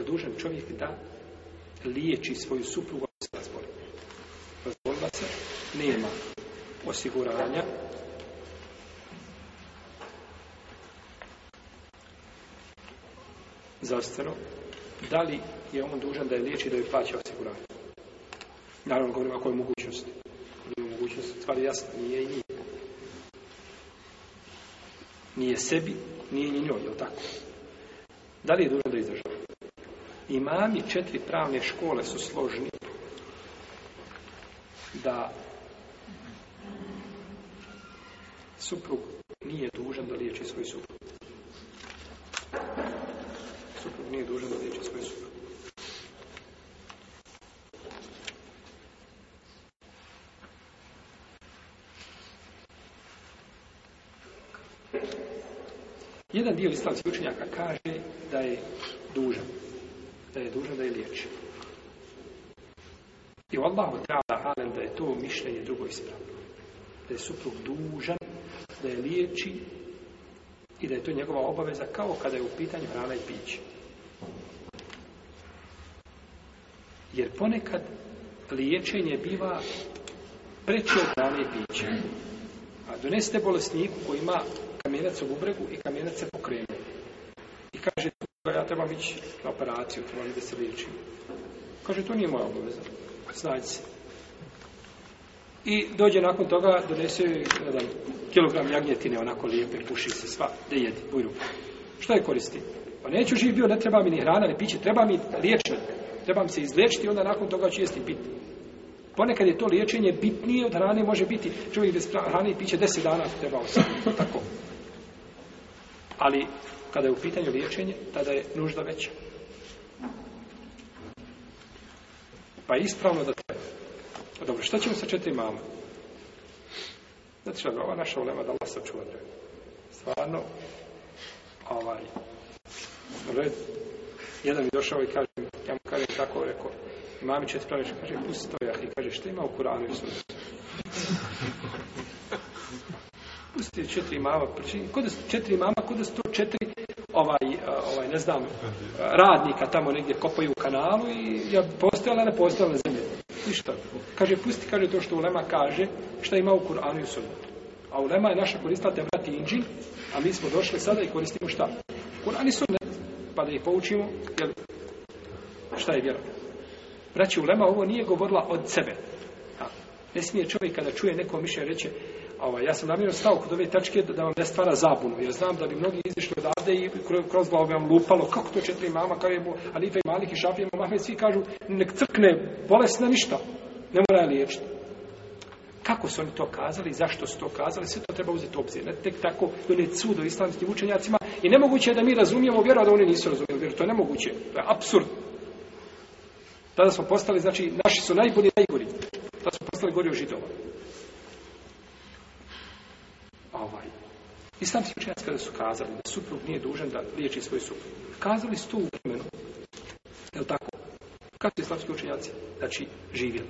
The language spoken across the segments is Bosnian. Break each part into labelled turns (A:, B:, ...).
A: je dužan čovjek da liječi svoju suprugu se razboli? Razbolila se, nema osiguranja, Zastano, da li je on dužan da je liječi da je plaća osiguranje? Naravno, govorim ako je mogućnost. Nije mogućnost, stvari jasno, nije i nije. Nije sebi, nije ni njoj, jel tako? Da li je dužan da izdržava? Imami četiri pravne škole su složni da suprug nije dužan da liječi svoj suprug. Suprug nije dužan da liječi svoj suprug. Jedan dio islamskih učenjaka kaže da je dužan da je dužan da je liječi. I Allahu ta'ala alem da je to mišljenje drugo ispravno. Da je suprug dužan, da je liječi i da je to njegova obaveza kao kada je u pitanju hrana i piće. Jer ponekad liječenje biva preče od hrane i piće. A donesete bolesniku koji ima kamenac u bubregu i kamenac se pokrenuje. Pa ja trebam ići na operaciju, trebam da se liječim. Kaže, to nije moja obaveza. Snađi se. I dođe nakon toga, donese jedan kilogram jagnjetine, onako lijepe, puši se sva, da jedi, bujru. Što je koristi? Pa neću živ bio, ne treba mi ni hrana, ni piće, treba mi liječenje. Trebam se izliječiti, onda nakon toga ću jesti biti. Ponekad je to liječenje bitnije od hrane, može biti čovjek bez hrane i piće deset dana treba ostaviti, tako. Ali kada je u pitanju liječenje, tada je nužda veća. Pa ispravno da treba. Pa dobro, šta ćemo sa četiri mama? Znači, bi ova naša ulema da Allah sačuva Stvarno, ovaj, jedan mi došao i kaže, ja mu kažem tako, rekao, mami će spraviš, kaže, pusti to i kaže, šta ima u Kuranu i Pusti četiri mama, pa ko četiri mama, kod da su to ovaj, e, ovaj, ne znam, radnika tamo negdje kopaju u kanalu i ja postojala ne postojala zemlji. Ništa. Kaže, pusti, kaže to što Ulema kaže, šta ima u Kur'anu i u A Ulema je naša koristila Tevrat i a mi smo došli sada i koristimo šta? Kur'an i Sunnet. Pa da ih poučimo, jel, šta je vjerovno. Braći, Ulema ovo nije govorila od sebe. Ne smije čovjek kada čuje neko mišljenje reći, ovaj, ja sam namjerno stao kod ove tačke da vam ne stvara zabunu, jer znam da bi mnogi izišli odavde i kroz glavu bi vam lupalo, kako to četiri mama, kao je Alifa i Malik i Šafija svi kažu, nek crkne bolesna ništa, ne mora liječiti. Kako su oni to kazali, zašto su to kazali, sve to treba uzeti u obzir. Ne tek tako to ne cudo islamskim učenjacima i nemoguće je da mi razumijemo vjeru, a da oni nisu razumijeli vjeru. To je nemoguće, to je absurd. Tada smo postali, znači, naši su najbolji, najgori. Tada smo postali gori od židova ovaj, islamski učenjaci kada su kazali da suprug nije dužan da liječi svoj suprug, kazali su to u vremenu, je tako? Kako su islamski učenjaci? Znači, živjeli.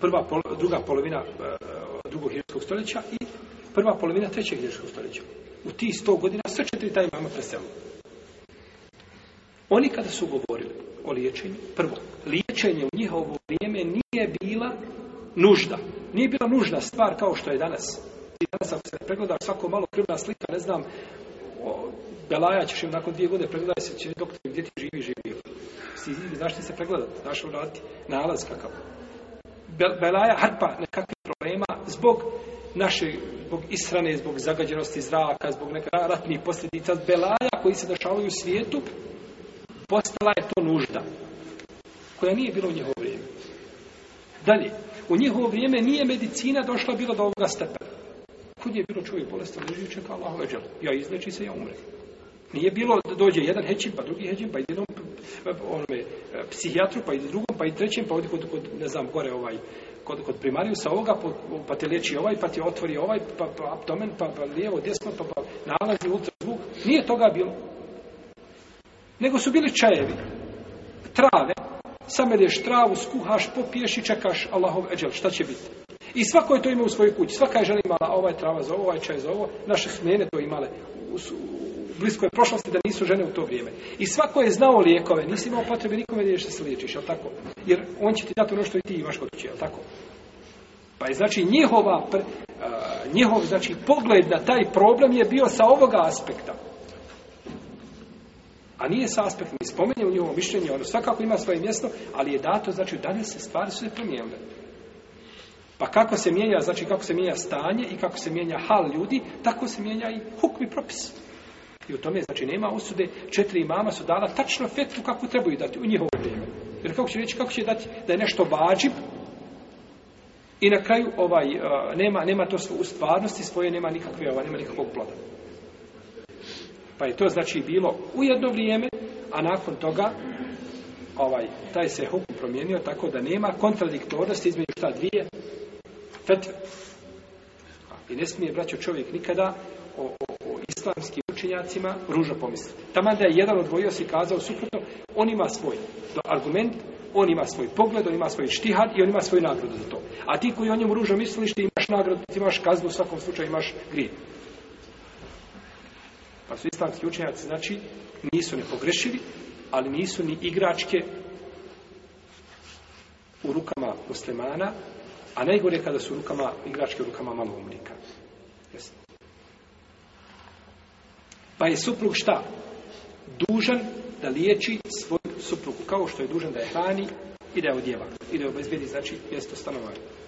A: Prva, druga polovina e, drugog hrvatskog stoljeća i prva polovina trećeg hrvatskog stoljeća. U tih sto godina sve četiri taj imamo preselo. Oni kada su govorili o liječenju, prvo, liječenje u njihovo vrijeme nije bila nužda. Nije bila nužna stvar kao što je danas i danas ako se pregleda svako malo krvna slika, ne znam, Belaja ćeš im nakon dvije godine pregledati se, će doktor, gdje ti živi, živi. Si, znaš se pregledati, znaš uraditi nalaz kakav. Belaja harpa nekakvih problema zbog naše, zbog israne, zbog zagađenosti zraka, zbog neka ratnih posljedica, belaja koji se dešavaju u svijetu, postala je to nužda, koja nije bila u njihovo vrijeme. Dalje, u njihovo vrijeme nije medicina došla bilo do ovoga stepena. Kud je bilo čovjek bolestan, leži i čeka Ja izleči se, ja umre. Nije bilo da dođe jedan hećin, pa drugi hećin, pa jednom pa, onome, psihijatru, pa i drugom, pa i trećem, pa ovdje kod, kod ne znam, gore ovaj, kod, kod sa ovoga, pa, pa te liječi ovaj, pa ti otvori ovaj, pa, pa abdomen, pa, pa lijevo, desno, pa, pa nalazi ultrazvuk. Nije toga bilo. Nego su bili čajevi, trave, samelješ travu, skuhaš, popiješ i čekaš Allahov eđel. Šta će biti? I svako je to imao u svojoj kući. Svaka je žena imala ovaj trava za ovo, ovaj čaj za ovo. Naše smjene to imale u, bliskoj prošlosti da nisu žene u to vrijeme. I svako je znao lijekove. Nisi imao potrebe nikome da što se liječiš, jel tako? Jer on će ti dati ono što i ti imaš kod kuće, jel tako? Pa je znači njihova, njihov znači, pogled na taj problem je bio sa ovoga aspekta. A nije sa aspektom, spomenje u njihovo mišljenje, ono svakako ima svoje mjesto, ali je dato, znači danas se stvari su se promijenile. Pa kako se mijenja, znači kako se mijenja stanje i kako se mijenja hal ljudi, tako se mijenja i hukmi propis. I u tome, znači, nema osude, četiri mama su dala tačno fetvu kako trebaju dati u njihovo vrijeme. Jer kako će reći, kako će dati da je nešto vađib i na kraju ovaj, e, nema, nema to u stvarnosti svoje, nema nikakve, ova, nema nikakvog ploda. Pa je to znači bilo u jedno vrijeme, a nakon toga ovaj, taj se hukum promijenio tako da nema kontradiktornosti između šta dvije fetve. I ne smije, braćo, čovjek nikada o, o, o islamskim učinjacima ružo pomisliti. Tamo da je jedan odvojio se i kazao suprotno, on ima svoj argument, on ima svoj pogled, on ima svoj štihad i on ima svoju nagradu za to. A ti koji o njemu ružo misliš, ti imaš nagradu, ti imaš kaznu, u svakom slučaju imaš grije Pa su islamski učenjaci, znači, nisu ne ali nisu ni igračke u rukama muslimana, a najgore kada su rukama, igračke u rukama maloumnika. Pa je suprug šta? Dužan da liječi svoju suprugu, kao što je dužan da je hrani i da je odjeva, i da je obezbijedi, znači, mjesto stanovanja.